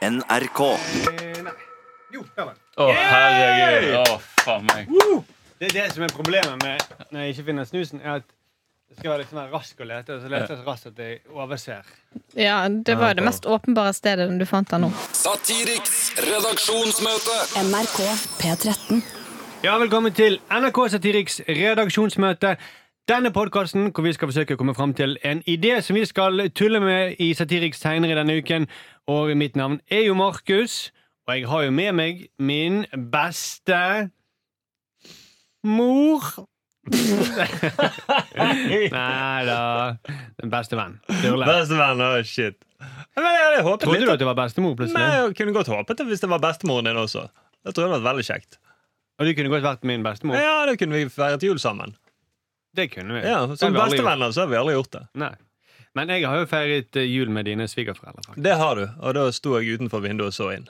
NRK. Jo, der var den. Å, herregud. Å, faen meg. Det er det som er problemet med når jeg ikke finner snusen, er at det skal være litt sånn rask å lete, og så leter jeg så raskt at jeg overser. Ja, det var jo det mest åpenbare stedet du fant den nå. Satiriks redaksjonsmøte. NRK P13. Ja, velkommen til NRK Satiriks redaksjonsmøte. Denne podkasten hvor vi skal forsøke å komme fram til en idé som vi skal tulle med i Satiriks senere denne uken. Og mitt navn er jo Markus, og jeg har jo med meg min beste mor. Nei da. Den beste venn. Sturle. Bestevenn, oh shit. Men jeg hadde håpet Trodde litt du at, at det var bestemor, plutselig? Nei, jeg kunne godt håpet det hvis det var bestemoren din også. Det tror jeg hadde vært veldig kjekt. Og du kunne godt vært min bestemor? Ja, da kunne vi feiret jul sammen. Det kunne vi. Ja, Som bestevenner så har vi aldri gjort det. Nei. Men jeg har jo feiret eh, jul med dine svigerforeldre. faktisk. Det har du, og da sto jeg utenfor vinduet og så inn.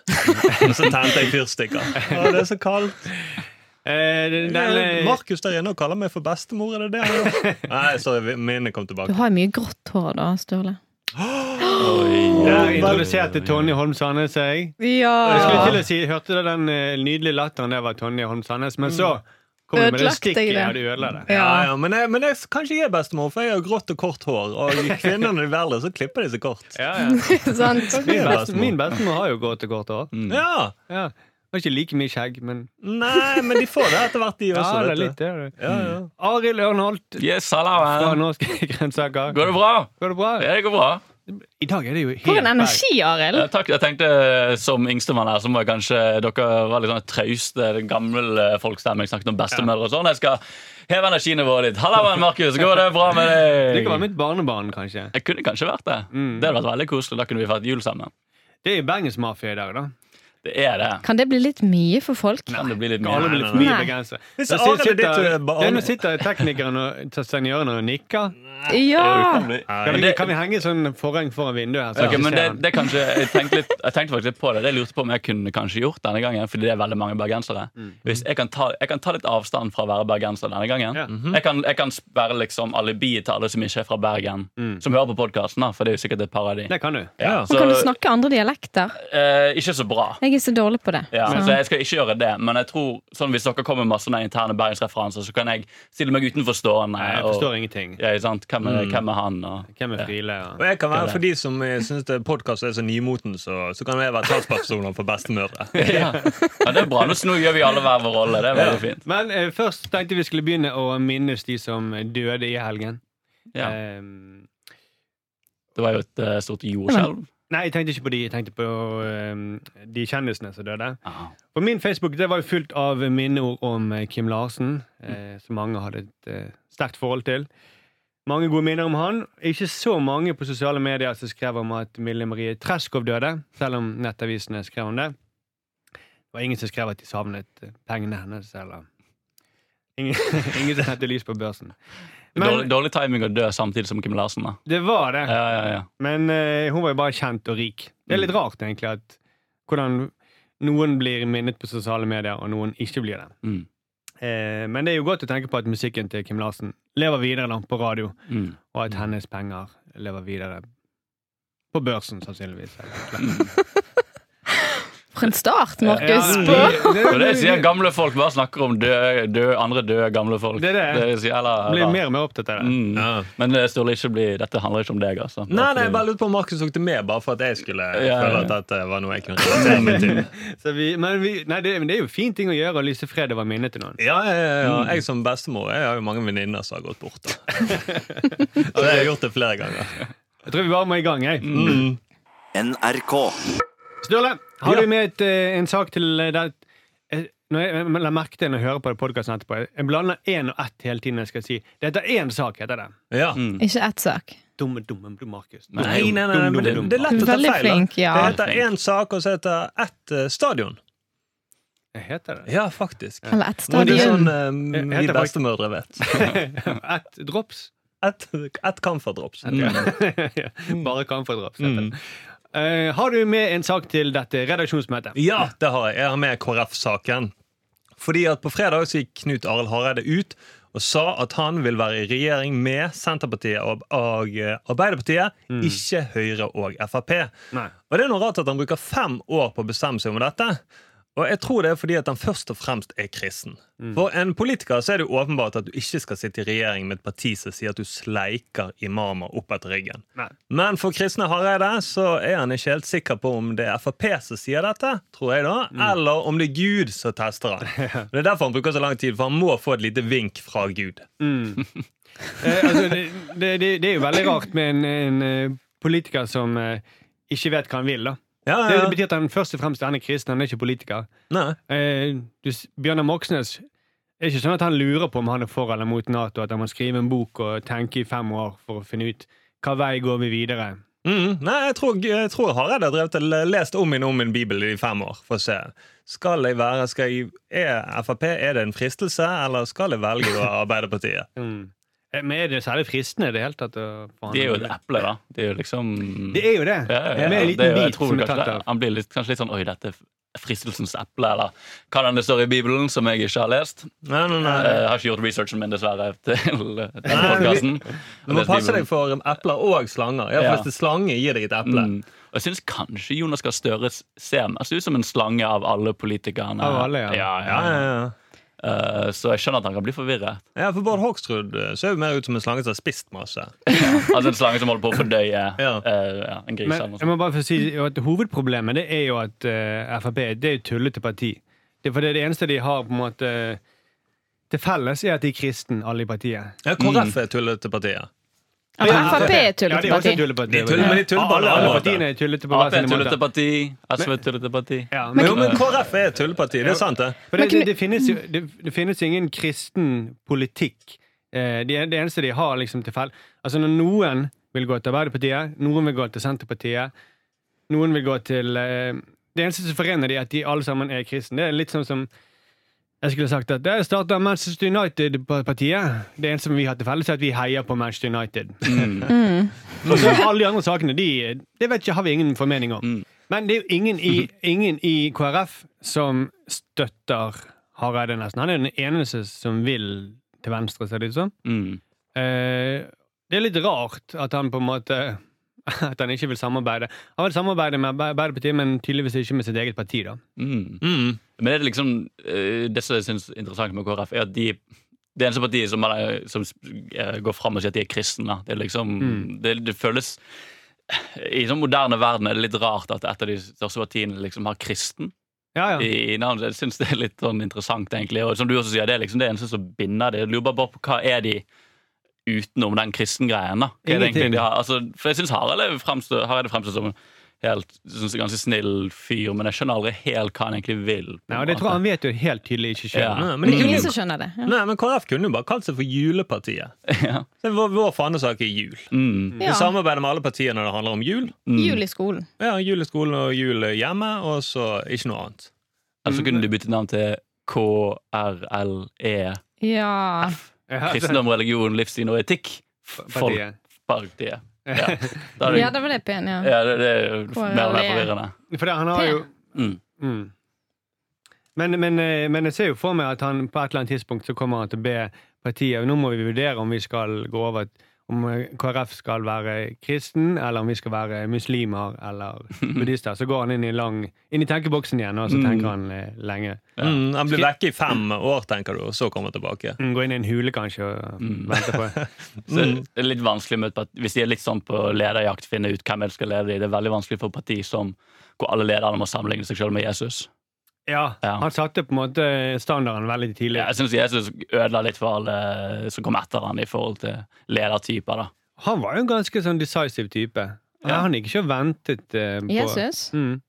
Og så tente jeg fyrstikker. Å, det er så kaldt. Eh, den, den, Markus der inne og kaller meg for bestemor, er det det han gjør? Nei, sorry, minnet kom Du tilbake. har jo mye grått hår da, Sturle. Der introduserte Tonje Holm Sandnes seg. Jeg skulle til å si, Hørte du den eh, nydelige latteren der var Tonje Holm Sandnes? Men så kom du med det stikket. Ja, du ødela det. Ja, ja, men jeg, men jeg, kanskje jeg er bestemor, for jeg har grått og kort hår. Og kvinnene i verden, så klipper de seg kort. Ja, ja. Min, bestemor. min bestemor har jo grått og kort hår. Ja, Ja. Har ikke like mye skjegg, men Nei, men de får det etter hvert, de ja, det er litt det. er det. Ja, ja. Arild Ørnholt Yes, fra. Norske grønnsaker. Går det bra? Går det bra? Ja, det går bra. I dag er det jo helt For en energi, Arild! Eh, takk. Jeg tenkte Som yngstemann her, så må jeg kanskje dere var litt sånn trauste, gammel folkstemme. Jeg snakket om bestemødre og sånn. Jeg skal heve energinivået litt. Hallauen, Markus. Går det bra med deg? Det kan være mitt barnebarn, kanskje. Jeg kunne kanskje vært det. Det hadde vært veldig koselig. Da kunne vi feiret jul sammen. Det er jo Bergensmafia i dag, da. Det er det. Kan det bli litt mye for folk? Kan det bli litt mye? blir nei, mye Nei. begrenset. Hvis Arild er sitter- ditt, eh, sitter teknikeren og ørene og nikker. Ja! Kan Men vi, det- kan vi henge sånn forheng foran vinduet her? så Ok, jeg men det, ser han? det kanskje, jeg, tenkte litt, jeg tenkte faktisk litt på det. Det jeg lurte på om jeg kunne kanskje gjort denne gangen. Fordi det er veldig mange bergensere. Hvis jeg, kan ta, jeg kan ta litt avstand fra å være bergenser denne gangen. Ja. jeg, kan, jeg kan være liksom alibiet til alle som ikke er fra Bergen, som hører på podkasten. For det er jo sikkert et par av de. Det kan du. Ja. Så, kan du snakke andre dialekter? eh, ikke så bra. Jeg er så dårlig på det. Ja, Så- så jeg skal ikke gjøre det, men jeg tror sånn hvis dere kommer med masse sånne interne bergensreferanser, så kan jeg stille meg utenforstående. Nei, jeg forstår ingenting. ja, sant? Hvem, er, hvem er han? Og, Hvem er ja. Friele? Og Og... jeg kan være, For de som syns podkast er så nymoten, så, så kan jeg være talspersoner for bestemødre. ja. ja, det er bra. Nå gjør vi alle hver vår rolle. Det er veldig fint. Men eh, først tenkte vi skulle begynne å minnes de som døde i helgen. Ja. Ehm, Det var jo et uh, stort jordskjelv. nei, jeg tenkte ikke på de. Jeg tenkte på ehm, de kjendisene som døde. Ah. På min Facebook det var jo fullt av minneord om eh, Kim Larsen, eh, som mange hadde et uh, sterkt forhold til. Mange gode minner om han. Ikke så mange på sosiale medier som skrev om at Mille Marie Treskov døde, selv om nettavisene skrev om det. Det var ingen som skrev at de savnet eh, pengene hennes, eller Ingen, ingen som sendte lys på børsen. dårlig, Men dårlig timing å dø samtidig som Kim Larsen. da det var det. ja, ja, ja. Men uh, hun var jo bare kjent og rik. Det er litt rart, egentlig, at hvordan noen blir minnet på sosiale medier, og noen ikke blir det. Mm. Eh, men det er jo godt å tenke på at musikken til Kim Larsen lever videre da, på radio, Mm. og at hennes penger lever videre på børsen, sannsynligvis. eller- For en start, Markus! Ja, det, Og det sier gamle folk. Bare snakker om døde, døde, andre døde gamle folk. Det er det. er så jævla blir mer og mer opptatt av det. Mm. Ja. Men det Sturle, ikke bli, dette handler ikke om deg, altså. Nei, nei, jeg bare lurte på om Markus tok det med, bare for at jeg skulle Ja, ja. føle at dette var noe jeg kunne relatere meg til. Så vi, men vi, nei, det, men det er jo en fin ting å gjøre å lyse fred over minnet til noen. Ja, ja, ja, ja. Jeg som bestemor jeg har jo mange venninner som har gått bort. Da. Og det har jeg gjort det flere ganger. Jeg tror vi bare må i gang. Jeg. Mm. NRK. Sturle, har du med et, eh, en sak til eh, eh, når jeg, jeg la merke til når jeg hører på podkasten etterpå Jeg blander én og ett hele tiden. Jeg skal si Det heter én sak, heter det. Ja. Ikke ett sak. Dumme, dumme, Markus. Nei, Nei, nei, nei, nei men det, det er lett å ta feil. flink, ja. Det heter én sak, og så heter ett stadion. Jeg Heter det Ja, faktisk. Eller ett stadion. det er sånn uh, vi bestemødre vet. Ett drops? Ett et camferdrops. Mm. Bare kamferdrops. Mm. Eh, har du med en sak til dette redaksjonsmøtet? Ja, det har jeg. Jeg har med KrF-saken. Fordi at På fredag så gikk Knut Arild Hareide ut og sa at han vil være i regjering med Senterpartiet og, og Arbeiderpartiet, Arbeiderpartiet, ikke Høyre og Frp. Nei. Og det er noe rart at han bruker fem år på å bestemme seg om dette. Og jeg tror det er fordi at han først og fremst er kristen. For en politiker så er det jo åpenbart at du ikke skal sitte i regjering med et parti som sier at du sleiker imamer opp etter ryggen. Nei. Men for kristne Hareide så er han ikke helt sikker på om det er Frp som sier dette, tror jeg da, eller om det er Gud som tester han. Det er derfor han bruker så lang tid, for han må få et lite vink fra Gud. Eh, altså, det, det, det, det er jo veldig rart med en, en eh, politiker som eh, ikke vet hva han vil. da Ja, Det, ja, det betyr at han først og fremst er kristen, han er ikke politiker. Eh, du, Bjørnar Moxnes det er ikke sånn at han lurer på om han er for eller mot Nato, at han må skrive en bok og tenke i fem år for å finne ut hva vei går vi videre. Mm, nei, jeg tror, jeg tror Hareide har lest om min om min bibel i fem år for å se. Skal jeg være, skal jeg, Er Frp er det en fristelse, eller skal jeg velge Arbeiderpartiet? Mm. Eh, Men er det særlig fristende i det hele tatt? å få han- De er jo et eple, da. Det er jo liksom Det er jo det. Ja, ja, ja. Med en Det liten er bit som er tatt av. Han blir litt, kanskje litt sånn Oi, dette er fristelsens eple, eller hva den det står i Bibelen, som jeg ikke har lest. Nei, nei, nei. Jeg har ikke gjort researchen min, dessverre, til denne podkasten. Du må passe deg for epler og slanger. Ja, Ja. for Hvis det er slange, gir deg et eple. Mm. Og jeg syns kanskje Jonas Gahr Støre ser mest ut som en slange av alle politikerne. Av alle, ja. ja, Ja, ja. Ja, ja. Eh, så jeg skjønner at han kan bli forvirret. ja, for Bård Hoksrud eh, ser jo mer ut som en slange som har spist masse. Altså en slange som holder på å fordøye Ja. uh, ja, en gris Men jeg må bare få si at Hovedproblemet det er jo at uh, Frp det er et tullete parti. Det er fordi det eneste de har på en måte til felles, er at de er kristne, alle i partiet. Ja, KrF er tullete partiet. Frp er et Ja, de men de tuller på alle, alle partiene er tullete på hver Ap er sine tullete måter. parti, SV er tullete parti. Ja, Men, jo, men KrF er tulleparti, det er sant, det. for det, det, det, finnes jo, det, det finnes ingen kristen politikk. Eh, det, det eneste de har liksom til fell Altså Når noen vil gå til Arbeiderpartiet, noen vil gå til Senterpartiet, noen vil gå til eh, Det eneste som forener de er at de alle sammen er kristne. Det er litt sånn som jeg skulle sagt at Det starta Manchester United-partiet. Det eneste vi har til felles, er at vi heier på Manchester United. Og så alle de andre sakene, de, det vet ikke, har vi ingen formening om. Mm. Men det er jo ingen i, ingen i KrF som støtter Hareide, nesten. Han er den eneste som vil til venstre, ser det ut som. Mm. Eh, det er litt rart at han på en måte At han ikke vil samarbeide. Han vil samarbeide med Arbeiderpartiet, men tydeligvis ikke med sitt eget parti. da Mm. Mm. Men det er liksom eh, Det som jeg synes er interessant med KrF, er at de det eneste partiet som, er, som går fram og sier at de er kristne. Det, er liksom, Mm. det, det føles I sånn moderne verden er det litt rart at et av de største partiene liksom har kristen Ja, ja. i, i navnet. Jeg syns det er litt sånn interessant, egentlig. Og som du også sier, det er liksom det eneste som binder det. Jeg lurer bare på hva er de utenom den kristengreien, da? Egentlig har? Altså, for jeg syns Harald fremstår, Hareide fremstår som helt synes jeg, ganske snill fyr, men jeg skjønner aldri helt hva han egentlig vil. Ja, og det tror jeg han vet jo helt tydelig ikke sjøl. Ja. Men det er ingen som skjønner det. Ja. nei, men KrF kunne jo bare kalt seg for Julepartiet. ja. Det er vår, vår fanesak er jul. Mm. Vi Ja. samarbeider med alle partier når det handler om jul. Mm. Jul i skolen. Ja, Jul i skolen og jul hjemme, og så ikke noe annet. Eller så kunne du bytte navn til KRLE. Ja. Kristendom, religion, livssyn og etikk. Partiet. Partiet. Ja. Da det, ja, det var det pen, ja. ja, det, det er jo mer og mer forvirrende. For det, han har jo Mm. mm. men, men, eh, men jeg ser jo for meg at han på et eller annet tidspunkt så kommer han til å be partiet Nå må vi vurdere om vi skal gå over om eh, KrF skal være kristen, eller om vi skal være muslimer eller buddhister. Så går han inn i, lang, inn i tenkeboksen igjen, og så Mm. tenker han eh, lenge. Ja. Mm, han blir vekke i fem år, tenker du, og så kommer han tilbake. Mm, Gå inn i en hule, kanskje, og Mm. vente på Så Mm. det er litt vanskelig med Hvis de er litt sånn på lederjakt, finne ut hvem de skal lede i. Det er veldig vanskelig for et parti som hvor alle lederne må sammenligne seg selv med Jesus. Ja, Ja. han satte på en måte standarden veldig tidlig. Ja, jeg syns Jesus ødela litt for alle som kom etter han i forhold til ledertyper. da Han var jo en ganske sånn decisive type. Ja. Han gikk ikke og ventet uh, på Jesus. Mm.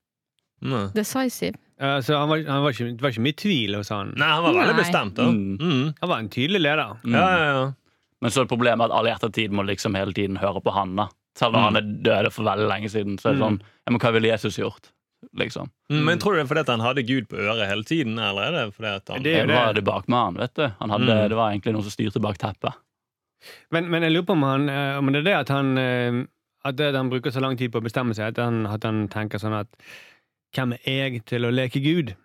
Mm. Decisive. Altså, han var, han var ikke, det var ikke mye tvil hos han. Nei, han var veldig Nei. bestemt, da. Mm. Mm. Han var en tydelig leder. Mm. Ja, ja, ja. Men så er det problemet at alle i ettertid må liksom hele tiden høre på han. da Selv om Mm. han er død for veldig lenge siden. Så er det Mm. sånn ja, Men hva ville Jesus gjort? Liksom Mm, Men tror du det er fordi at han hadde Gud på øret hele tiden, eller er det fordi at han Det Det var det bak med han, vet du. Han hadde, Mm. Det var egentlig noen som styrte bak teppet. Men, men jeg lurer på om, han, eh, om det er det at han eh, At det at han bruker så lang tid på å bestemme seg, at han, at han tenker sånn at Hvem er jeg til å leke Gud?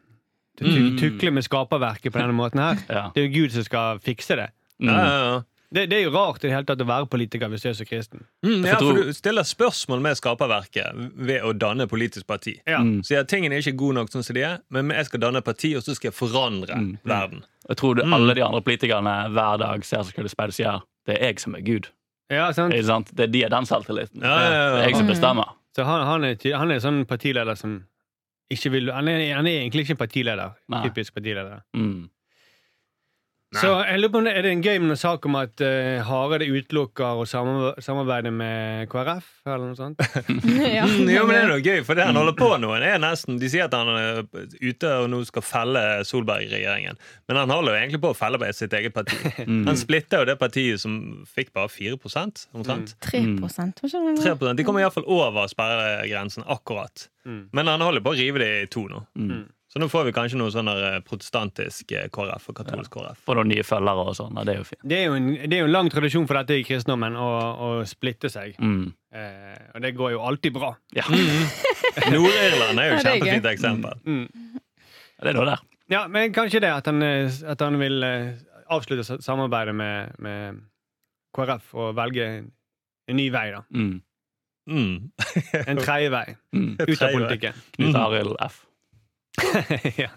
Til å Mm. tukle med skaperverket på denne måten her. Ja. Det er jo Gud som skal fikse det. Mm. Ja, ja, ja. Det, det er jo rart i det hele tatt å være politiker hvis du er så kristen. Mm, ja, for du stiller spørsmål med skaperverket ved å danne politisk parti. Ja. Mm. Sier at tingene er ikke gode nok sånn som de er, men jeg skal danne parti, og så skal jeg forandre Mm. verden. Jeg tror du, Mm. alle de andre politikerne hver dag ser seg selv i speilet og sier det er jeg som er Gud. Ja, sant? Ikke sant? Det er de er den selvtilliten. Ja, ja, ja. Det er jeg som Mm. bestemmer. Så han, han, er, han er en sånn partileder som ikke vil Han er, han er egentlig ikke partileder. Nei. Typisk partileder. Mm. Nei. Så jeg lurer på om det, Er det en gøy med noen sak om at uh, Hareide utelukker å samarbeide med KrF, eller noe sånt? ja. Mm, jo, men det er noe gøy, for det han holder på nå, er nesten De sier at han er ute og nå skal felle Solberg-regjeringen, men han holder jo egentlig på å felle på sitt eget parti. Mm. Han splitter jo det partiet som fikk bare 4 omtrent. Mm. 3 var ikke det? 3% De kommer iallfall over sperregrensen akkurat. Mm. Men han holder på å rive det i to nå. Mm. Så nå får vi kanskje noe sånn eh, protestantisk eh, KrF og katolsk KrF. Og noen nye følgere og sånn. Det er jo fint. Det er jo en, det er jo en lang tradisjon for dette i kristendommen, å, å splitte seg. Mm. Eh, og det går jo alltid bra. Ja, Nord-Irland er jo et kjempefint eksempel. Mm. det er noe der. Ja, men kanskje det at han, eh, at han vil avslutte samarbeidet med, med KrF og velge en, ny vei, da. Mm. Mm. En tredje vei Mm. ut av politikken. Knut Mm. Arild F. ja.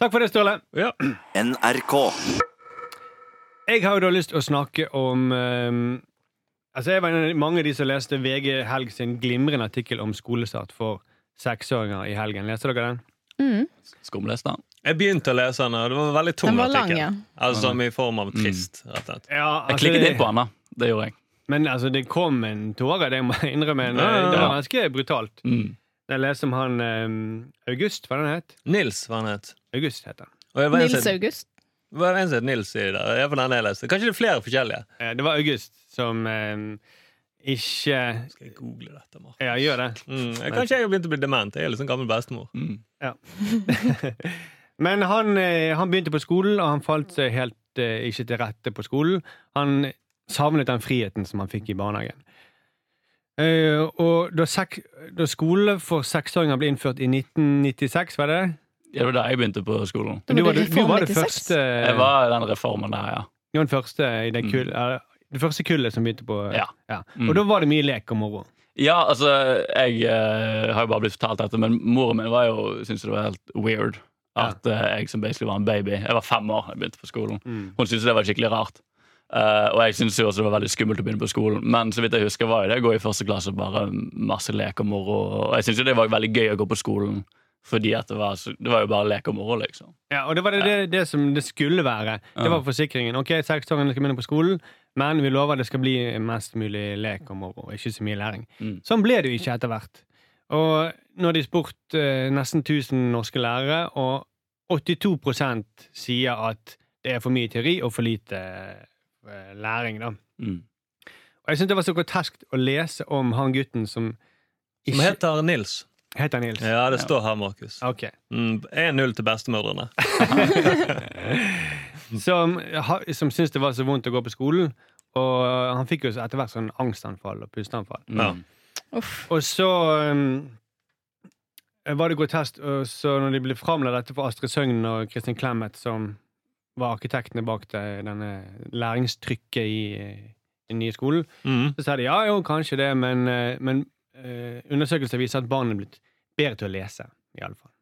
Takk for det, Ståle. Ja. NRK. Jeg har jo da lyst til å snakke om um, Altså Jeg var en av mange av de som leste VG Helg sin glimrende artikkel om skolestart for seksåringer i helgen. Leste dere den? Mm. Skumleste. den. Jeg begynte å lese den, og det var en veldig tung var lang, artikkel. ja. Altså i form av trist, rett og slett. Ja, Jeg altså, klikket inn på den, da. Det gjorde jeg. Men altså, det kom en tåre, det må jeg innrømme. Ja, ja, ja. Det var ganske brutalt. Mm. Jeg leste om han um, August, hva den het? Nils, hva han het. August het han. Nils som- August. var en som het Nils i det. Jeg var den jeg leste. Kanskje det er flere forskjellige. Eh, Det var August som um, ikke Skal jeg google dette, Mark? Ja, gjør det. Mm. jeg- Kanskje jeg har begynt å bli dement. Jeg er litt sånn gammel bestemor. Mm. Men han, eh, han begynte på skolen, og han falt seg helt uh, ikke til rette på skolen. Han savnet den friheten som han fikk i barnehagen. Eh, og da, sek, da skole for seksåringer ble innført i 1996, var det det? Ja, det var da jeg begynte på skolen. Da Du var du, du var det første Jeg var den reformen der, ja. Du var den første i det, Mm. kull, eh, det første kullet som begynte på Ja. ja. Og da var det mye lek og moro. Ja, altså, jeg uh, har jo bare blitt fortalt dette, men moren min var jo, syntes det var helt weird at uh, jeg som basically var en baby Jeg var fem år da jeg begynte på skolen. Mm. Hun syntes det var skikkelig rart. Eh, og jeg syntes jo også det var veldig skummelt å begynne på skolen. Men så vidt jeg husker var det å gå i første klasse bare masse lek og moro. Og jeg syntes jo det var veldig gøy å gå på skolen, fordi at det var, så, det var jo bare lek og moro, liksom. Ja, og det var det, det, det som det skulle være. Det var forsikringen. Ok, seksåringene skal begynne på skolen, men vi lover det skal bli mest mulig lek og moro, ikke så mye læring. Mm. Sånn ble det jo ikke etter hvert. Og nå har de spurt eh, nesten 1000 norske lærere, og 82% sier at det er for mye teori og for lite læring, da. Mm. Og jeg syns det var så grotesk å lese om han gutten som Som heter Nils. Heter Nils? Ja, det står her, Markus. Okay. Mm, 1-0 til bestemødrene. som, som syntes det var så vondt å gå på skolen. Og han fikk jo etter hvert sånn angstanfall og pusteanfall. Ja. Mm. Og så um, var det grotesk. Og så når de ble framlagt dette for Astrid Søgnen og Kristin Clemet, som var arkitektene bak det, denne læringstrykket i, i den nye skolen, Mm. så sa de ja, jo, kanskje det, men, eh, men eh, undersøkelser viser at barn er blitt bedre til å lese, i alle fall.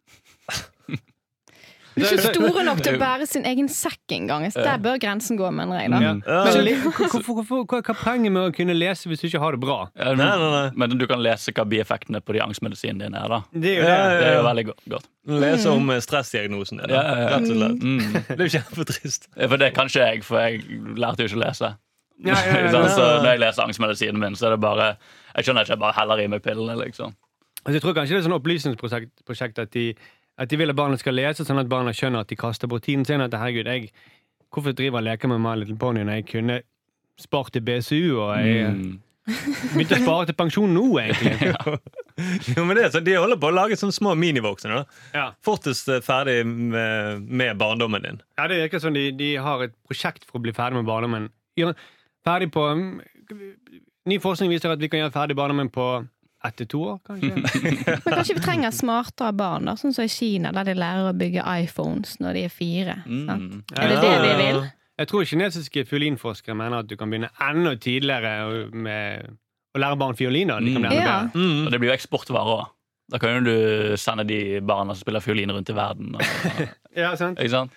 De er ikke store nok til å bære sin egen sekk engang. Så Der bør grensen gå, mener jeg. da. Ja. Ja. Men hvorfor, hvorfor, hva, er poenget med å kunne lese hvis du ikke har det bra? Ja, Nei, nei, nei. Men du kan lese hva bieffektene på de angstmedisinene dine er, da. Det er jo det. Det er jo veldig go- godt. Lese om eh, stressdiagnosen din. Ja, ja, ja. Rett og slett. Mm. Det er jo kjempetrist. For det kan ikke jeg, for jeg lærte jo ikke å lese. Ja, ja, ja, ja. så når jeg leser angstmedisinen min, så er det bare Jeg skjønner ikke, jeg bare heller i meg pillene, liksom. Altså, jeg tror kanskje det er sånn opplysningsprosjekt at, de, at de vil at barna skal lese, sånn at barna skjønner at de kaster bort tiden sin. At herregud, jeg, hvorfor driver jeg og leker med My Little Pony når jeg kunne spart til BSU, og jeg Mm. begynte å spare til pensjon nå, egentlig? Jo, men det så De holder på å lage sånne små minivoksne. da. Ja, Fortest eh, ferdig med, med barndommen din. ja det virker som de, de har et prosjekt for å bli ferdig med barndommen. Ferdig på Ny forskning viser at vi kan gjøre ferdig barndommen på ett til to år, kanskje. Men kanskje vi trenger smartere barn, da, sånn som i Kina, der de lærer å bygge iPhones når de er fire. Sant? Mm. Er det det de vil? Jeg tror kinesiske fiolinforskere mener at du kan begynne enda tidligere med å lære barn fiolin. da. De kan Mm. Ja. Mm. Og det blir jo eksportvare òg. Da kan jo du sende de barna som spiller fiolin rundt i verden. Og, Ja, sant? ikke sant?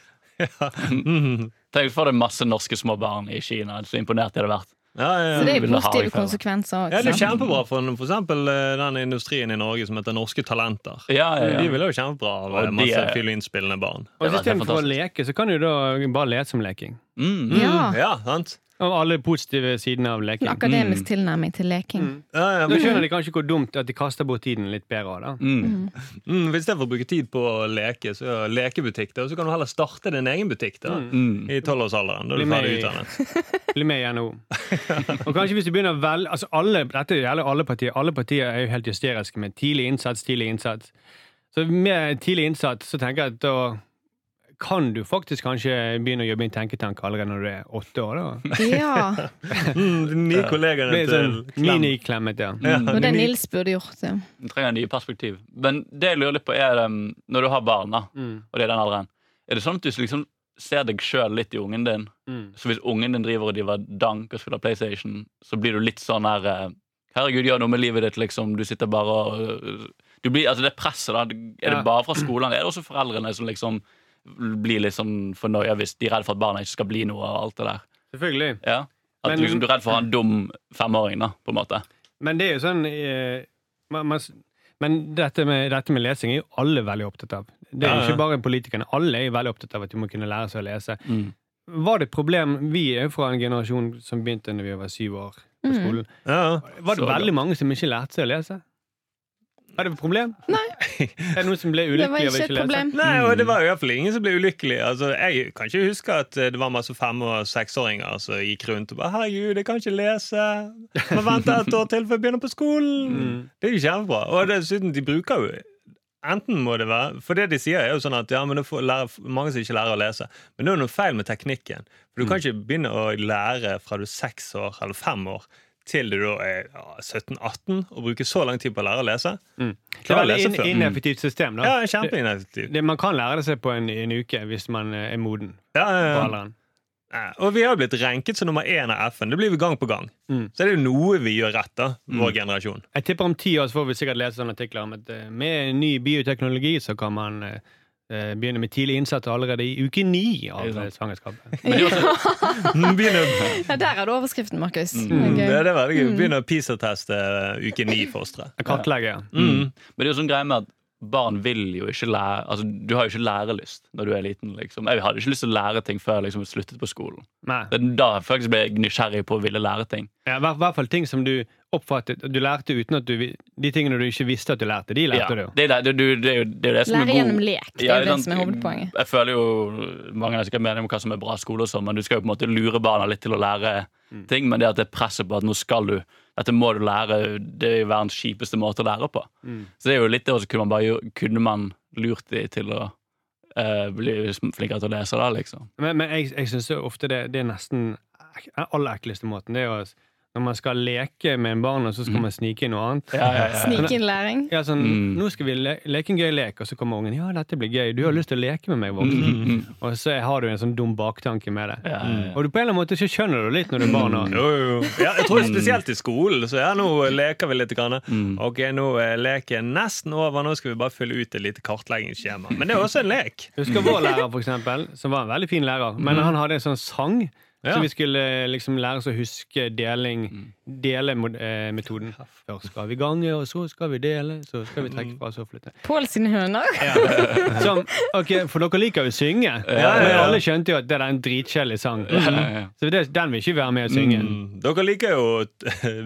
Mm. Tenk for det masse norske små barn i Kina. Så imponert de hadde vært. Ja, ja, Så det er positive konsekvenser ja, det er kjempebra for, f.eks. eh, den industrien i Norge som heter Norske Talenter. Ja, ja, De ville vil jo kjempebra av Og eh, masse er- fiolinspillende barn. Og Istedenfor å leke, så kan du da bare lese som leking. Mm. Ja. Ja, sant? Og alle positive sidene av En leking. akademisk tilnærming til leking. Ja, ja, Da skjønner de kanskje hvor dumt at de kaster bort tiden litt bedre. da. Mm. mm, Hvis Istedenfor for å bruke tid på å leke, så er lekebutikk. Da, så kan du heller starte din egen butikk da, Mm. i tolvårsalderen. Da Bli du med ferdig i- utdannet. Bli med i NHO. Og kanskje hvis du begynner vel, altså alle, Dette gjelder alle partier. Alle partier er jo helt hysteriske med tidlig innsats, tidlig innsats. Så med tidlig innsats så tenker jeg at da kan du faktisk kanskje begynne å jobbe i en tenketank allerede når du er åtte år. da. Ja. Mm, de nye kollegaene til sånn Klem. miniklemmet, ja. Ja, Mm. Og det Nils burde gjort. Ja. Du trenger nye perspektiv. Men det jeg lurer litt på, er um, når du har barn, da, Mm, og det er den alderen, er det sånn at du liksom ser deg sjøl litt i ungen din? mm. Så hvis ungen din driver og driver dank og spiller PlayStation, så blir du litt sånn her uh, Herregud, gjør noe med livet ditt, liksom. Du sitter bare og uh, du blir, Altså, det presset, da. Er det bare fra skolen? Er det også foreldrene som liksom blir litt sånn fornøya hvis de er redd for at barna ikke skal bli noe og alt det der? Selvfølgelig. Ja? At Men- liksom, du er redd for å ha en dum femåring, da, på en måte. Men det er jo sånn eh, man, man, Men dette med, dette med lesing er jo alle veldig opptatt av. Det er jo ja. ikke bare politikerne. Alle er jo veldig opptatt av at de må kunne lære seg å lese. Mm. Var det et problem Vi er jo fra en generasjon som begynte når vi var syv år på Mm. skolen. Ja. Var det Så veldig mange som ikke lærte seg å lese? Var det et problem? Nei. Er det noen som ble Det var av ikke et lese? problem. Nei, og det var i hvert fall ingen som ble ulykkelig. Altså, jeg kan ikke huske at eh, det var masse fem- og seksåringer som gikk rundt og bare 'Herregud, jeg kan ikke lese. Må vente et år til før jeg begynner på skolen.' Mm. Det er jo kjempebra. Og dessuten, de bruker jo Enten må det være For det de sier, er jo sånn at ja, men det får lære, mange som ikke lærer å lese. Men det er jo noe feil med teknikken. For du kan ikke begynne å lære fra du er seks år eller fem år til du da er ja, 17-18 og bruker så lang tid på å lære å lese. Mm. Det er et før. ineffektivt system. da. Ja, kjempeineffektivt. det, man kan lære det seg på en, en uke hvis man eh, er moden Ja, ja, ja. Ja, Og vi har blitt ranket som nummer én av FN. Det blir vi gang på gang. Mm. Så det er jo noe vi gjør rett, da, vår generasjon. Jeg tipper om ti år så får vi sikkert lese sånne artikler om at eh, med ny bioteknologi så kan man eh, eh, begynne med tidlig innsats allerede i uke ni av er eh, svangerskapet. Men Mm, Begynner, Ja, der er det overskriften, Markus. Mm. Det det, er- det veldig gøy. Begynner å PISA-teste uke ni-fostre. Kartlegge. ja. Mm. men det er jo sånn greie med at barn vil jo ikke lære Altså, Du har jo ikke lærelyst når du er liten. liksom Jeg hadde ikke lyst til å lære ting før jeg liksom sluttet på skolen. Nei. Da jeg faktisk ble nysgjerrig på å ville lære ting. Ja, I hvert- hvert fall ting som du oppfattet Du lærte uten at du De tingene du ikke visste at du lærte, de lærte Ja, du. det, er det, det, det, er jo det, er som er Lære god gjennom lek. Det Ja, er jo det sant. som er hovedpoenget. Jeg føler jo Mange er sikkert mening om hva som er bra skole, og sånn, men du skal jo på en måte lure barna litt til å lære Mm. ting. Men det at det er presset på at nå skal du dette må du lære, det er jo verdens kjipeste måte å lære på. Mm. Så det er jo litt det, også, kunne man bare kunne man lurt de til å uh, bli flinkere til å lese, da, liksom. Men, men jeg, jeg syns ofte det, det er nesten aller ekleste måten. Det er jo når man skal leke med en barn, og så skal man snike inn noe annet. Ja, ja, ja. Snike inn læring. Ja, sånn, Mm. Nå skal vi le leke en gøy lek, og så kommer ungen. Ja, dette blir gøy. Du har lyst til å leke med meg, voksen. Mm, mm, Og så har du en sånn dum baktanke med det. ja, ja, ja. Og du på en eller annen måte så skjønner du litt når du er barn. Og, Jo, jo, jo. Ja, jeg tror spesielt i skolen. Så ja, nå leker vi litt. Grann. Mm. Ok, nå er leken nesten over. Nå skal vi bare fylle ut et lite kartleggingsskjema. Men det er også en lek. Husker vår lærer, for eksempel, som var en veldig fin lærer. Men han hadde en sånn sang. Ja. Så vi skulle liksom lære oss å huske deling. Dele-metoden. Først skal vi gange, og så skal vi dele. Så skal vi trekke fra, så flytte. Pål sine høner. Som, ok, For dere liker jo å synge, ja, men ja. alle skjønte jo at det er en dritkjedelig sang. Ja, ja. Så det, den vil ikke være med å synge. Mm. Dere liker jo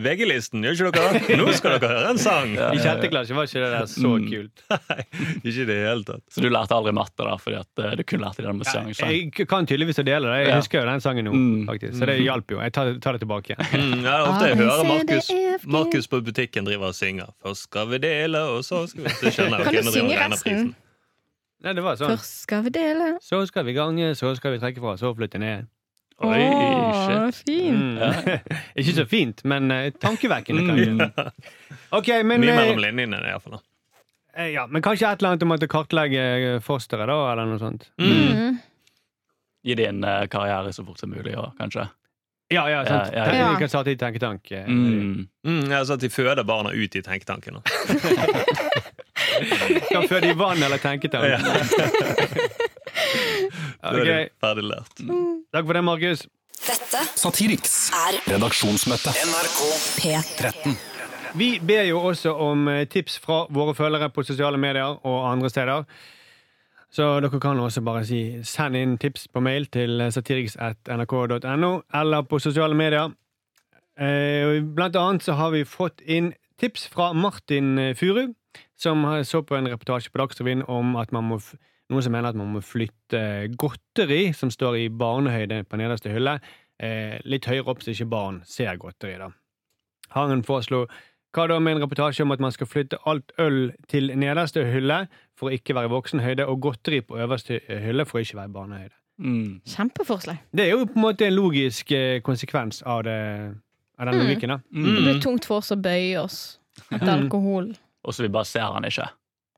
VG-listen, gjør ikke dere? Nå skal dere høre en sang! I sjette klasse var ikke det der så Mm. kult. Nei, ikke i det hele tatt. Så du lærte aldri matte, da, fordi at eh, du kun lærte det med sang? sang. Jeg kan tydeligvis å dele det. Jeg Ja. husker jo den sangen nå, Mm. Faktisk. Så det hjalp jo. Jeg tar, tar det tilbake. Mm, ja, ofte jeg hører Markus. Markus på butikken driver og synger. Først skal vi dele, og så skal vi Så skjønner jeg Kan du driver synge han og regner resten? prisen. Nei, det var sånn. Først skal vi dele. Så skal vi gange, så skal vi trekke fra, så flytte ned. Oi, shit. fin. Mm. Ikke så fint, men eh, tankevekkende. kanskje. Ok, men, Mye eh, mellom linjene, iallfall. eh, ja, men kanskje et eller annet om at du kartlegger fosteret, da, eller noe sånt. Mm. Mm. din eh, karriere så fort som mulig, og kanskje. Ja, ja, sant. Ja, ja, ja. Vi kan starte i tenketank. eh, Mm. Mm, altså at de føder barna ut i tenketanken. Kan føde i vann eller tenketank. Ja. Da Ok, det ferdig lært. Takk for det, Markus. Dette Satiriks er redaksjonsmøte. NRK P13. Vi ber jo også om eh, tips fra våre følgere på sosiale medier og andre steder. Så dere kan også bare si send inn tips på mail til satiriks.nrk.no eller på sosiale medier. Eh, Blant annet så har vi fått inn tips fra Martin Furu, som så på en reportasje på Dagsrevyen om at man må noen som mener at man må flytte godteri som står i barnehøyde på nederste hylle, eh, litt høyere opp så ikke barn ser godteri. da. Han foreslo hva da med en reportasje om at man skal flytte alt øl til nederste hylle for å ikke være voksenhøyde, og godteri på øverste hylle for å ikke være barnehøyde. Mm. Kjempeforslag. Det er jo på en måte en logisk eh, konsekvens av, det, av den Mm. logikken. da. Det er blir tungt for oss å bøye oss etter alkohol. Og så vi bare ser han ikke.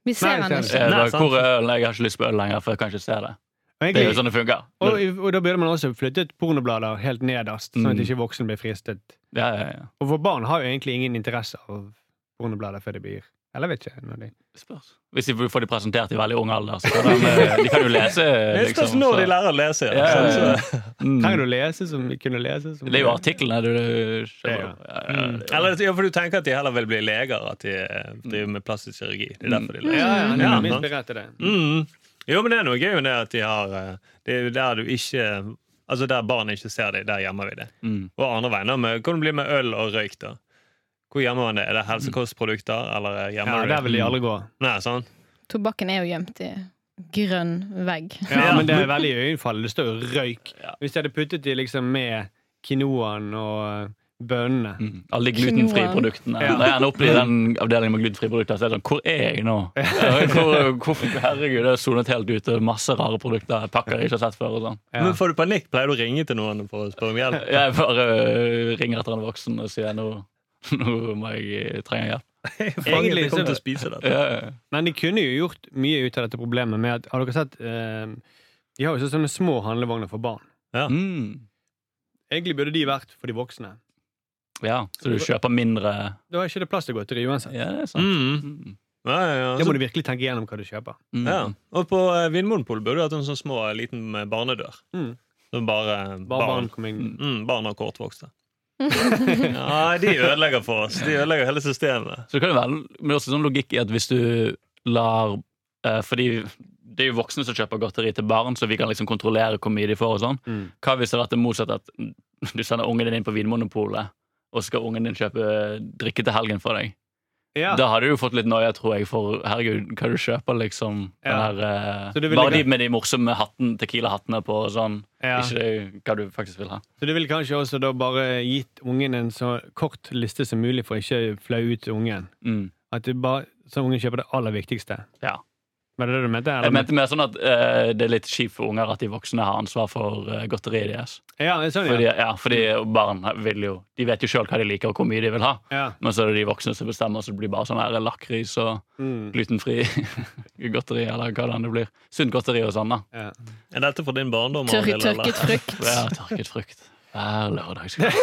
Vi ser Nei, han ikke. Eh, Nei, hvor er ølen? Jeg har ikke lyst på øl lenger, for jeg kan ikke se det. Det er jo sånn det funker. og, og da burde man også flyttet pornoblader helt nederst, sånn at Mm. ikke voksne blir fristet. Ja, ja, ja. Og for barn har jo egentlig ingen interesse av pornoblader før de blir Eller vet ikke. Når de... Spørs. Hvis de får de presentert i veldig ung alder, så kan de, eh, de kan jo lese. Det spørs Liksom, når så- de lærer å lese. Ja. Ja, ja, ja. Så- Mm. Trenger du å lese som vi kunne lese? Som Det er jo artiklene du er skjønner. Ja, ja, Mm. Eller ja, for du tenker at de heller vil bli leger, at de eh, driver med plastisk kirurgi. Det er derfor de Ja, leser. ja, ja, Ja, det. Mm. Jo, men det er noe gøy med det at de har eh, Det er jo der du ikke Altså der barn ikke ser deg, der gjemmer vi det. Mm. Og andre veien, hvordan med, kan det bli med øl og røyk, da? Hvor gjemmer man det? Er det helsekostprodukter, eller gjemmer Ja, du Der vil de aldri gå. Nei, sånn. Tobakken er jo gjemt i grønn vegg. Ja, men det er veldig iøynefallende. Det står jo røyk. Ja. Hvis de hadde puttet de liksom med quinoaen og bønnene Mm. Alle de glutenfrie produktene. Ja. Når jeg ender opp i den avdelingen med glutenfrie produkter, så er det sånn Hvor er jeg nå? Hvor, hvor, herregud, det er sonet helt ute. Masse rare produkter. Pakker jeg ikke har sett før. og sånn Ja. Men får du panikk, pleier du å ringe til noen for å spørre om hjelp? Jeg bare uh, ringer etter en voksen og sier nå, nå må jeg trenger trenge hjelp. Egentlig så- til å spise dette. Ja, ja. Men de kunne jo gjort mye ut av dette problemet med at Har dere sett eh, De har jo sånne små handlevogner for barn. Mm. Egentlig burde de vært for de voksne. Ja. Så du kjøper mindre Da er ikke det plass til godteri uansett. Ja, det er sant. Mm. Mm. Ja, ja, ja. Da må du virkelig tenke igjennom hva du kjøper. Mm. ja. Og på eh, Vinmonopolet burde du hatt en sånn små liten eh, barnedør. Mm. Så bare, Bare barn barn. kom inn. Mm, barn og kortvokste. ja, de ødelegger for oss. De ødelegger hele systemet. Så det kan jo være men det er også sånn logikk i at hvis du lar eh, Fordi det er jo voksne som kjøper godteri til barn, så vi kan liksom kontrollere hvor mye de får. og sånn Mm. Hva hvis det hadde vært det motsatte, at du sender ungen din inn på Vinmonopolet, og så skal ungen din kjøpe drikke til helgen for deg? Ja. Da hadde du fått litt noia, tror jeg, for herregud, hva du kjøper, liksom. Den Ja. eh, du vil bare ikke- de med de morsomme hatten, tequila-hattene på og sånn. Ja. Ikke det, hva du faktisk vil ha. Så du ville kanskje også da bare gitt ungen en så kort liste som mulig for ikke flaue ut ungen. Mm. At du bare, så ungen kjøper det aller viktigste. Ja. Var det det du mente? eller? Jeg mente mer sånn at uh, det er litt kjipt for unger at de voksne har ansvar for uh, godteriet deres. Ja, sånn, Fordi, ja. ja, fordi barn vil jo De vet jo sjøl hva de liker, og hvor mye de vil ha. ja. Men så er det de voksne som bestemmer, så det blir bare sånn her lakris og Mm. glutenfri godteri, eller hva det enn det blir. Sunt godteri og sånn, da. ja. Er dette fra din barndom? Tør, tørket frukt. Ja, tørket frukt. Hver lørdagskveld.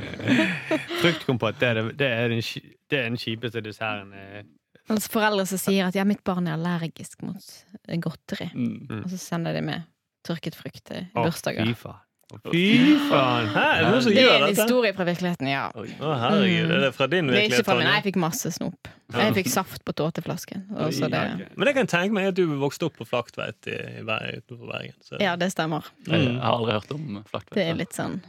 Fruktkompott det er, det, det er, den, ki- det er den kjipeste desserten. Altså foreldre som sier at ja, mitt barn er allergisk mot godteri. Mm. Og så sender de med tørket frukt til bursdager. Fy faen. Hæ, er det noen som Det er en dette? historie fra virkeligheten, ja. Å, herregud, er det fra din Det er ikke fra min, jeg fikk masse snop. Jeg fikk saft på tåteflasken. Det. Men det kan tenke meg at du vokste opp på Flaktveit i, i, utenfor Bergen. Så. ja, det stemmer. Jeg har aldri hørt om Flaktveit. Det er litt sånn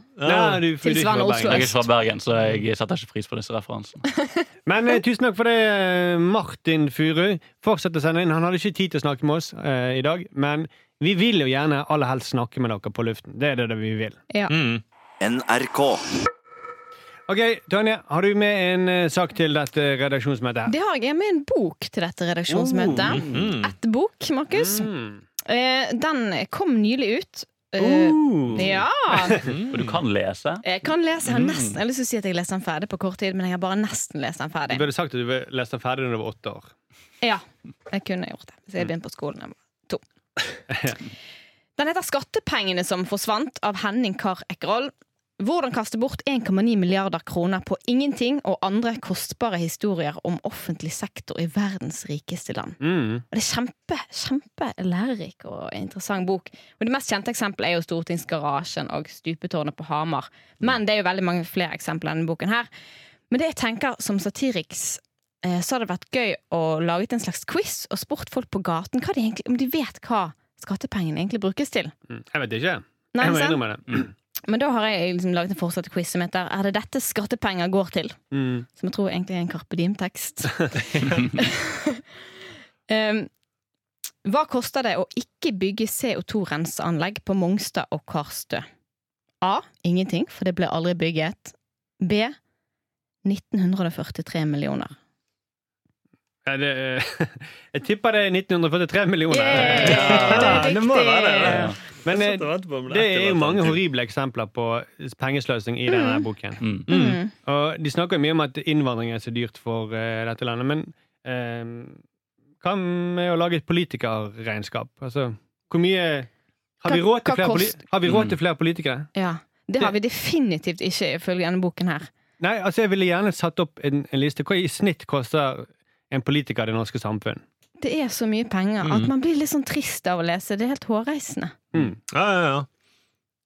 du, Tilsvarende Oslo øst. Jeg er ikke fra Bergen, så jeg setter ikke pris på disse referansene. Men eh, tusen takk for det, eh, Martin Furu. Fortsett å sende inn. Han hadde ikke tid til å snakke med oss eh, i dag, men vi vil jo gjerne aller helst snakke med dere på luften. Det er det vi vil. Ja. Mm. NRK. Ok, Tonje, har du med en eh, sak til dette redaksjonsmøtet? Det har jeg med en bok til dette redaksjonsmøtet. Mm. Ett bok, Markus. Mm. Eh, den kom nylig ut. Uh. Ja! Og du kan lese. Jeg kan lese, jeg har Mm. nesten Jeg har lyst til å si at jeg leste den ferdig på kort tid, men jeg har bare nesten lest den Du burde sagt at du leste den ferdig da du var åtte år. Ja, jeg kunne gjort det hvis jeg begynte på skolen da jeg var to. Den heter 'Skattepengene som forsvant' av Henning Karr Ekkerhold. Hvordan kaste bort 1,9 milliarder kroner på ingenting og andre kostbare historier om offentlig sektor i verdens rikeste land. Mm. Og det er kjempe, kjempe lærerik og interessant bok. Og Det mest kjente eksempelet er jo Stortingsgarasjen og Stupetårnet på Hamar. Men det er jo veldig mange flere eksempler enn denne boken her. Men det jeg tenker som Satiriks, så hadde det vært gøy å lage en slags quiz og spurt folk på gaten hva de egentlig, om de vet hva skattepengene egentlig brukes til. Mm. Jeg vet ikke. Nei, jeg må innrømme det. Men da har jeg liksom laget en fortsatt quiz som heter Er det dette skattepenger går til? Mm. Som jeg tror egentlig er en Carpe Diem-tekst. um, hva koster det å ikke bygge CO2-renseanlegg på Mongstad og Karstø? A. Ingenting, for det ble aldri bygget. B. 1943 millioner. Ja, det, jeg tipper det er 1943 millioner. Yeah! Ja, det må være det. Ja. Men eh, det er jo mange horrible eksempler på pengesløsing i denne boken. Mm. Mm. Og de snakker mye om at innvandring er så dyrt for uh, dette landet, men eh, hva med å lage et politikerregnskap? Altså, hvor mye Har vi råd til flere, poli har vi råd Mm. til flere politikere? Ja. Det har vi definitivt ikke ifølge denne boken her. Nei, altså jeg ville gjerne satt opp en, en liste. Hva i snitt koster en politiker i det norske samfunn? Det er så mye penger at man blir litt sånn trist av å lese. Det er helt hårreisende. Mm. Ja, ja, ja.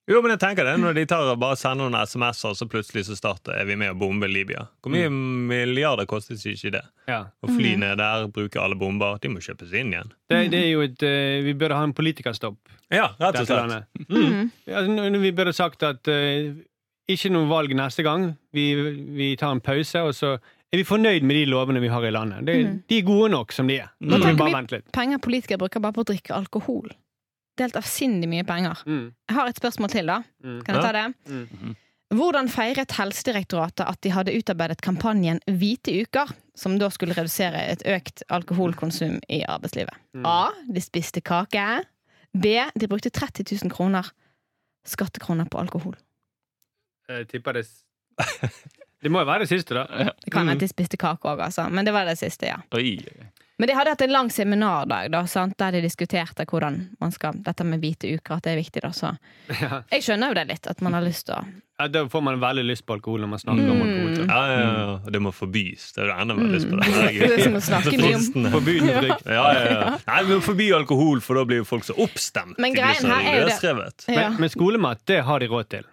Jo, men jeg tenker det Når de tar og bare sender noen SMS-er, så plutselig så starter er vi med å bombe Libya. Hvor mye milliarder kostet ikke det? Ja. Å fly ned der, bruke alle bomber. De må kjøpes inn igjen. Det, det er jo et uh, Vi burde ha en politikerstopp. Ja, rett og slett. Mm. Nå vi burde sagt at uh, ikke noe valg neste gang. Vi, vi tar en pause, og så er vi fornøyd med de lovene vi har i landet. Det, mm. De er gode nok som de er. Nå vi tenker bare vi- Penger politikere bruker bare på å drikke alkohol. Det er helt avsindig mye penger. Mm. Jeg har et spørsmål til, da. Mm. Kan jeg ta det? Mm. Hvordan feiret Helsedirektoratet at de hadde utarbeidet kampanjen Hvite uker, som da skulle redusere et økt alkoholkonsum i arbeidslivet? Mm. A. De spiste kake. B. De brukte 30 000 kroner skattekroner på alkohol. Jeg tipper det Det må jo være det siste, da. Det kan Mm. hende de spiste kake òg, altså. Men det var det siste, ja. Oi. Men de hadde hatt en lang seminardag da, sant? der de diskuterte hvordan man skal Dette med hvite uker, at det er viktig. da Så Ja. jeg skjønner jo det litt, at man har lyst til å Ja, Da får man veldig lyst på alkohol når man snakker om Mm. alkohol. så. Ja, ja, ja. Det må forbys. Det er jo enda mer lyst på det. Mm. Det er som å snakke mye om Forby frykt. Ja, ja, ja. Nei, vi må forby alkohol, for da blir jo folk så oppstemt. Men greien her er jo det- ja. Men, men skolemat, det har de råd til.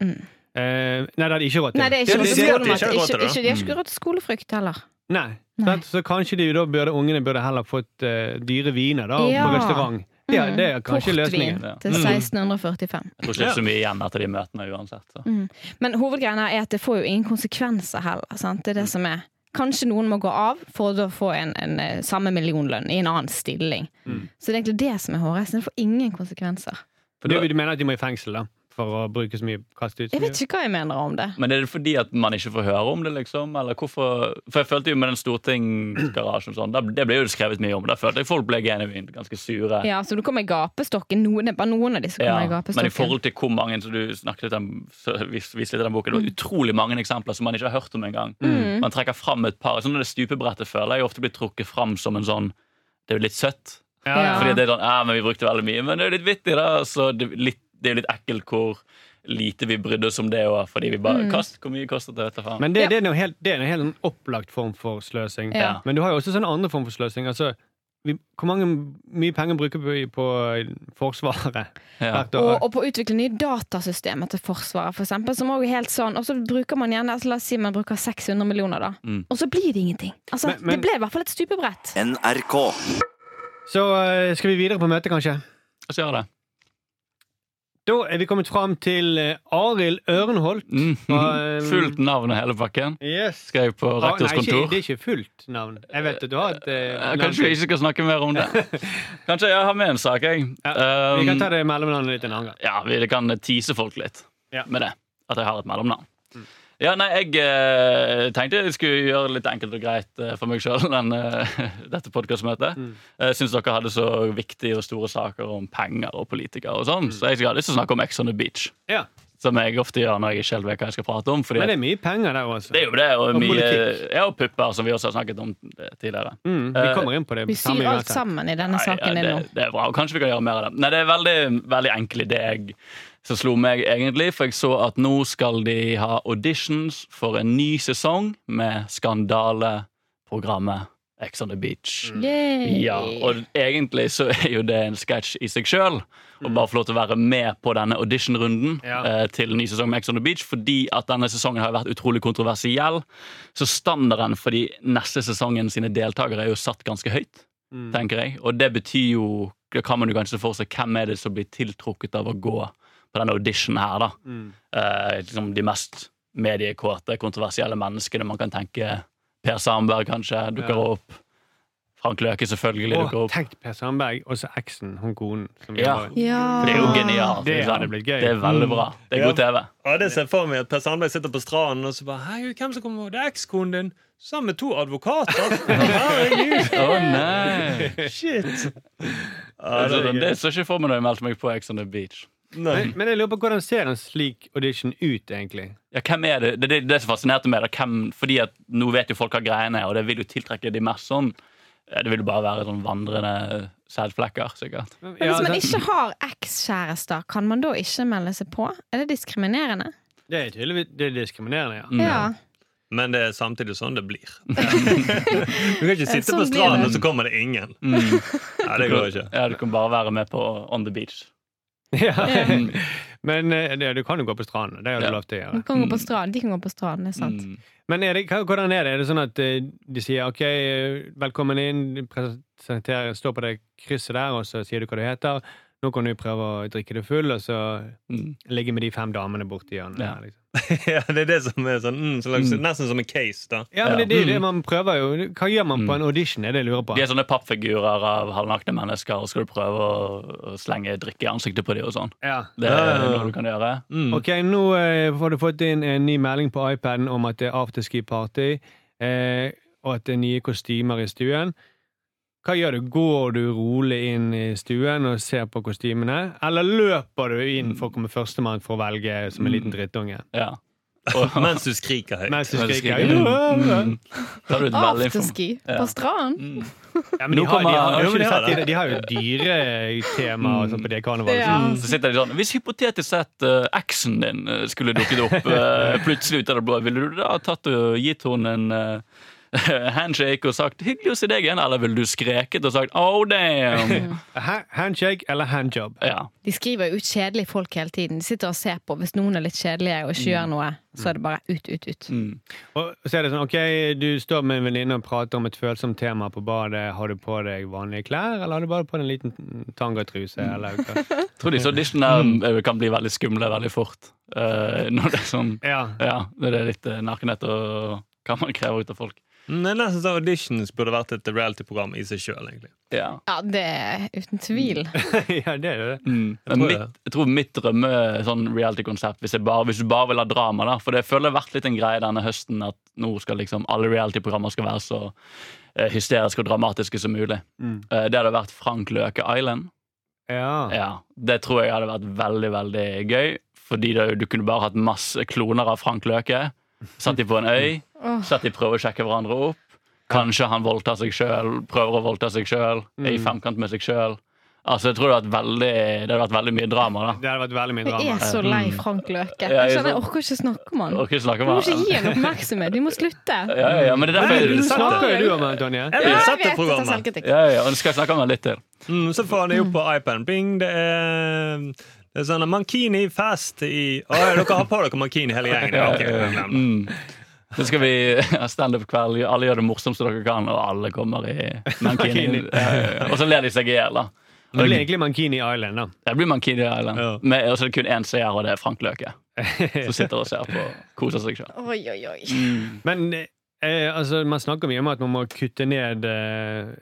Mm. Eh, nei, det hadde ikke råd til. Nei, det er ikke råd til det ikke Ikke, ikke, de har ikke råd til skolefrukt heller. Nei. Nei. Så kanskje de da burde, ungene burde heller fått uh, dyre viner da, Ja. på restaurant. Det, er- det er kanskje Portvin løsningen. Ja. til 1645. Jeg tror ikke det er så mye igjen etter de møtene uansett. Så. Mm. Men hovedgreia er at det får jo ingen konsekvenser heller. Sant? Det er det som er Kanskje noen må gå av for å få en, en, eh, samme millionlønn i en annen stilling. Mm. Så det er egentlig det som er hårreisende. Det får ingen konsekvenser. For du, du mener at de må i fengsel da, for å bruke så mye kaste ut? så Jeg vet ikke hva jeg mener om det. Men er det fordi at man ikke får høre om det, liksom? Eller hvorfor? For jeg følte jo med den stortingsgarasjen og sånn, det ble jo skrevet mye om. Da følte jeg folk ble genuint ganske sure. Ja, så du kommer i gapestokken. Noen, det er bare noen av de som kommer Ja, i gapestokken. men i forhold til hvor mange som du snakket litt om, så vis- litt i den boken, det var utrolig mange eksempler som man ikke har hørt om engang. Mm. Man trekker fram et par. Sånn det stupebrettet føler jeg ofte blir trukket fram som en sånn Det er jo litt søtt. Ja. Fordi det er sånn, ja, men vi brukte veldig mye Men det er jo litt vittig da Så det, litt, det er jo litt ekkelt hvor lite vi brydde oss om det òg. Fordi vi bare, Mm. kast, hvor mye kostet det? Dette faen Men det, det er helt, det er en helt opplagt form for sløsing. Ja. Men du har jo også sånn andre form for sløsing. Altså, vi, hvor mange, mye penger bruker vi på Forsvaret ja. hvert Og, år? og på å utvikle nye datasystemer til Forsvaret, for eksempel, som også er helt sånn. Og så bruker man gjerne altså, La oss si man bruker 600 millioner, da. Mm. Og så blir det ingenting. Altså, Men- men- det ble i hvert fall et stupebrett. NRK. Så eh, skal vi videre på møtet, kanskje? La oss gjøre det. Da er vi kommet fram til eh, Arild Ørnholt. Mm. Um, Fullt navn og hele pakken. Yes. Skrev på Ah, nei, ikke, det er ikke fullt navn. Jeg vet at du har et eh, Eh, navn Kanskje vi ikke skal snakke mer om det. Kanskje jeg har med en sak, jeg. Ja, Vi kan Um, ta det mellomnavnet ditt en annen gang. Ja, vi kan tease folk litt Ja. med det. At jeg har et mellomnavn. Ja, nei, jeg eh, tenkte jeg skulle gjøre det litt enkelt og greit eh, for meg sjøl dette podkastmøtet. Mm. Jeg syns dere hadde så viktige og store saker om penger og politikere og sånn, så jeg har lyst til å snakke om Ex on the Beach. Ja. som jeg ofte gjør når jeg ikke helt vet hva jeg skal prate om. Fordi Men det er mye penger der også. det er jo det, og, Og mye, politikk. ja, og pupper, som vi også har snakket om tidligere. Mm, vi Eh, kommer inn på det. Vi sier syr alt sammen i denne Nei, saken ja, din det, nå. det er bra. og Kanskje vi kan gjøre mer av det. Nei, Det er veldig, veldig enkel idé jeg, som slo meg, egentlig. For jeg så at nå skal de ha auditions for en ny sesong med skandaleprogrammet Ex on the Beach. Yay. Ja, og egentlig så er jo det en sketsj i seg sjøl. Å bare få lov til å være med på denne auditionrunden Ja. eh, til ny sesong med Ex on the Beach. Fordi at denne sesongen har vært utrolig kontroversiell. Så standarden for de neste sesongen sine deltakere er jo satt ganske høyt. Mm. tenker jeg. Og det betyr jo Da kan man jo kanskje for seg hvem er det som blir tiltrukket av å gå på denne auditionen her, da. Mm. Eh, liksom de mest mediekåte, kontroversielle menneskene man kan tenke. Per Sandberg kanskje dukker Ja. opp. Frank Løke selvfølgelig dukker opp. tenk Per Sandberg, og så eksen, hun konen. Som Ja. Ja. Det er jo genialt. Det gøy. Det er veldig bra. Det er god TV. Ja, det ser jeg for meg at Per Sandberg sitter på stranden og så bare Hei, hvem som kommer? Det er ekskonen din. Sammen med to advokater. Herregud. Å nei! Shit. Ja, det det så ikke for meg når jeg meldte meg på Ex on the Beach. Nei. Men, men jeg lurer på hvordan ser en slik audition ut, egentlig? Ja, hvem er det? Det er det, det som fascinerte meg. Hvem, fordi at nå vet jo folk hva greiene er, og det vil jo tiltrekke de mest sånn Det vil jo bare være sånn vandrende sædflekker, sikkert. Men hvis man ikke har ekskjærester, kan man da ikke melde seg på? Er det diskriminerende? det er tydeligvis det er diskriminerende, ja. Mm. Ja. Men det er samtidig sånn det blir. Du kan ikke sitte Sånn på stranden, og så kommer det ingen. Mm. Ja, det går ikke. Ja, du kan bare være med på On the Beach. ja. Mm. Men ja, du kan jo gå på stranden. Det har du Ja. lov til å gjøre. Kan gå på stranden. De kan gå på stranden, det er sant. Mm. Men er det, hvordan er det? Er det sånn at eh, de sier OK, eh, velkommen inn, presenterer, står på det krysset der, og så sier du hva du heter. Nå kan du prøve å drikke deg full, og så Mm. ligge med de fem damene borti hjørnet. Ja. Liksom. Ja, det er det som er sånn mm, slags, Mm. Nesten som en case, da. Ja, men det, det er det man prøver jo. Hva gjør man på Mm. en audition? er det jeg lurer på. De er sånne pappfigurer av halvnakne mennesker, og skal du prøve å, slenge drikke i ansiktet på dem og sånn. Ja. Det er noe du kan gjøre. Mm. Ok, nå eh, har du fått inn en ny melding på iPaden om at det er afterski-party, eh, og at det er nye kostymer i stuen. Hva gjør du? Går du rolig inn i stuen og ser på kostymene, eller løper du inn for å komme førstemann for å velge som en liten drittunge? Ja. Mens du skriker høyt. Mens du skriker høyt. Mm. Mm. har du et Afterski på stranden. Mm. ja, men de, har, de, har, Jo, har, de har de, de har jo dyretema og på det karnevalet. Ja. Mm, Så sitter de sånn Hvis hypotetisk sett uh, eksen din eh, skulle dukket opp uh, plutselig ut av det blå, ville du da tatt og gitt henne en eh, handshake og sagt 'hyggelig å se deg igjen', eller ville du skreket og sagt 'oh damn'? Handshake eller handjob? Ja. De skriver jo ut kjedelige folk hele tiden. De sitter og ser på. Hvis noen er litt kjedelige og ikke gjør noe, så er det bare ut, ut, ut. Mm. Og så er det sånn, ok, Du står med en venninne og prater om et følsomt tema på badet. Har du på deg vanlige klær, eller har du bare på deg en liten tangatruse? Eller hva? Jeg tror disse auditionene eh, kan bli veldig skumle veldig fort. Uh, når det er sånn Ja. Ja, når det er litt eh, nakenhet og hva man krever ut av folk. Mm, Det nesten så Auditions burde vært et reality-program i seg sjøl. Ja. Ja, det er uten tvil. ja, det er det. Mm. Jeg Men tror mitt, jeg tror mitt drømme sånn reality-konsept, hvis, hvis du bare vil ha drama, da For det føler jeg har vært litt en greie denne høsten at nå skal liksom alle reality-programmer skal være så eh, hysteriske og dramatiske som mulig. Mm. Eh, det hadde vært Frank Løke Island. Ja. Ja, Det tror jeg hadde vært veldig, veldig gøy. Fordi det, du kunne bare hatt masse kloner av Frank Løke. Satt de på en øy. Åh. Satt de prøver å sjekke hverandre opp. Kanskje han voldtar seg sjøl, prøver å voldta seg sjøl, er i Mm. femkant med seg sjøl. Altså, jeg tror det hadde vært veldig, det hadde vært veldig mye drama. da Det hadde vært veldig mye Jeg er så lei Frank Løke. Jeg kjenner jeg orker ikke snakke med han. Orker ikke snakke Du må ikke gi ham oppmerksomhet. Du må slutte. Ja, ja, ja, men det er derfor du snakker jo du om det, Tonje. Jeg vet det programmet. selvkritikk. ja, ja, og skal jeg snakke om han litt til. Mm, så får han det opp på iPaden. Bing, det er det er sånn Mankini-fest i Å ja, dere har på dere mankini hele gjengen? Ja, okay. Mm. Så skal vi ha standup-kveld, alle gjør det morsomste dere kan, og alle kommer i mankini. Og så ler de seg i hjel, da. Det blir egentlig Mankini Island, da. Det blir Mankini Island. Ja. Med, og så er det kun én seer, og det er Frank Løke. Som sitter og ser på og koser seg sjøl. Oi, oi, oi. Mm. Men eh, altså, man snakker mye om at man må kutte ned eh,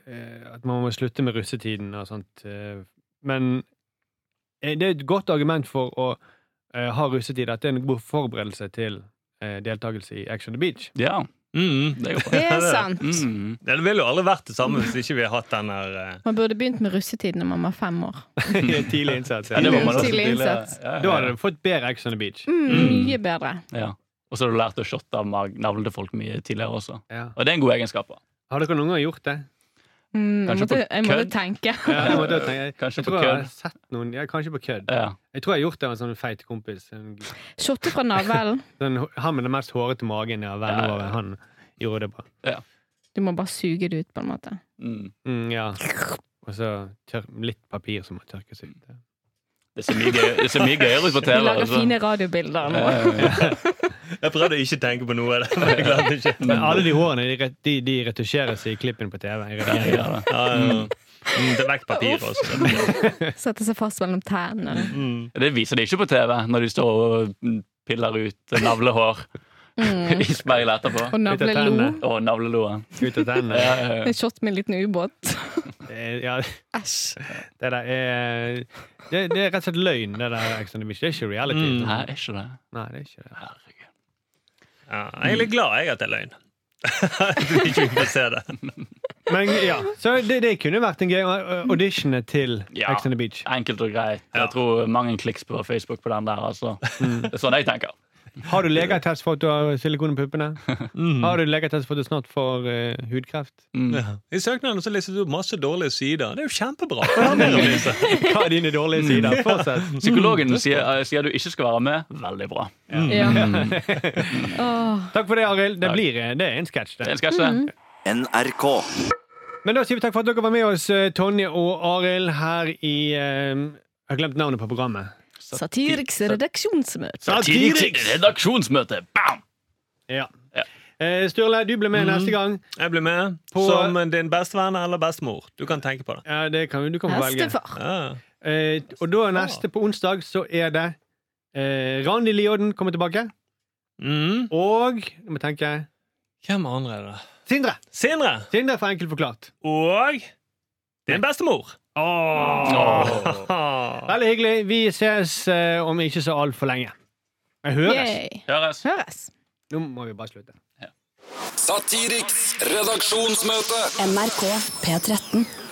At man må slutte med russetiden og sånt. Eh, men det er et godt argument for å uh, ha russetid. At det er en god forberedelse til uh, deltakelse i Action on the Beach. Ja. Mm. Det er. Det er sant. Mm. Det ville jo aldri vært det samme hvis ikke vi hadde hatt den her uh... Man burde begynt med russetid når man var fem år. Tidlig innsats. Ja, det var man også Tidlig tidlig. innsats. Ja, ja, Da hadde du fått bedre Ex on the Beach. Mm, mye bedre. Ja. Og så har du lært å shotte av navlen til folk mye tidligere også. Ja. Og det er en god egenskap. Har dere noen gang gjort det? Mm, jeg, Kanskje måtte, på jeg måtte kødd? tenke. Ja, jeg, måtte tenke, jeg, Kanskje jeg på tror jeg har kødd. sett noen ja, Kanskje på kødd. Ja. Jeg tror jeg har gjort det av en sånn feit kompis. Shotte fra navlen. sånn, han med den mest hårete magen av vennene Ja, ja. våre, han gjorde det bra. Du må bare suge det ut, på en måte. Mm. Mm, ja. Og så litt papir som må tørkes ut. Det ser mye, gøy, det mye gøyere ut på TV. Vi lager altså. fine radiobilder nå. Ja, ja, ja. Jeg prøvde ikke å ikke tenke på noe av det, men jeg klarte ikke. Men alle de hårene de, de, de retusjeres i klippen på TV. Ja, ja. Ja, ja. Mm, det er vekk papir også. Sette seg fast mellom tærne. Mm. Det viser de ikke på TV, når de står og mm, piller ut navlehår Mm. i speilet etterpå. Og navlelo. Og navleloen. Ut av tennene. Ja, ja, ja. En shot med en liten ubåt. Eh, Ja, Æsj. det der er det, det er rett og slett løgn, det der. Det er ikke reality. Mm. Nei, er ikke det? Nei, det er ikke det. Ja, jeg er litt glad jeg at det er løgn. At du ikke får se det. Men ja, så det, det kunne vært en gøy audition til Ja. Ex on the Beach. Enkelt og greit. Ja. Jeg tror mange kliks på Facebook på den der. Altså. Det er sånn jeg tenker. Har du legeattest for at du har silikon i puppene? Mm. Har du legeattest for at du snart får uh, hudkreft? Mm. Ja. I søknaden så leser du opp masse dårlige sider. Det er jo kjempebra. Hva er dine dårlige sider? Fortsett. Psykologen sier, eh, sier du ikke skal være med. Veldig bra. Ja. Mm. Åh. Takk for det, Arild. Det, blir, eh, det er en sketsj, Det En sketsj, det. Mm. NRK. Men da sier vi takk for at dere var med oss, Tonje og Arild, her i uh, Jeg har glemt navnet på programmet. Satiriks redaksjonsmøte. Satiriks redaksjonsmøte. Bam! Ja. Ja. Eh, Sturle, du blir med neste gang. Jeg blir med På- som din bestevenn eller bestemor. Du kan tenke på det. Ja, det kan, du kan velge. Ja. Eh, og da neste på onsdag så er det eh, Randi Lioden kommer tilbake. Mm. Og jeg må tenke Hvem andre er det? Sindre! Sindre. Sindre for enkelt forklart. Og din bestemor. Veldig hyggelig. Vi ses eh, om ikke så altfor lenge. Jeg høres. Yay. Høres. Høres. Nå må vi bare slutte. Satiriks redaksjonsmøte. NRK P13.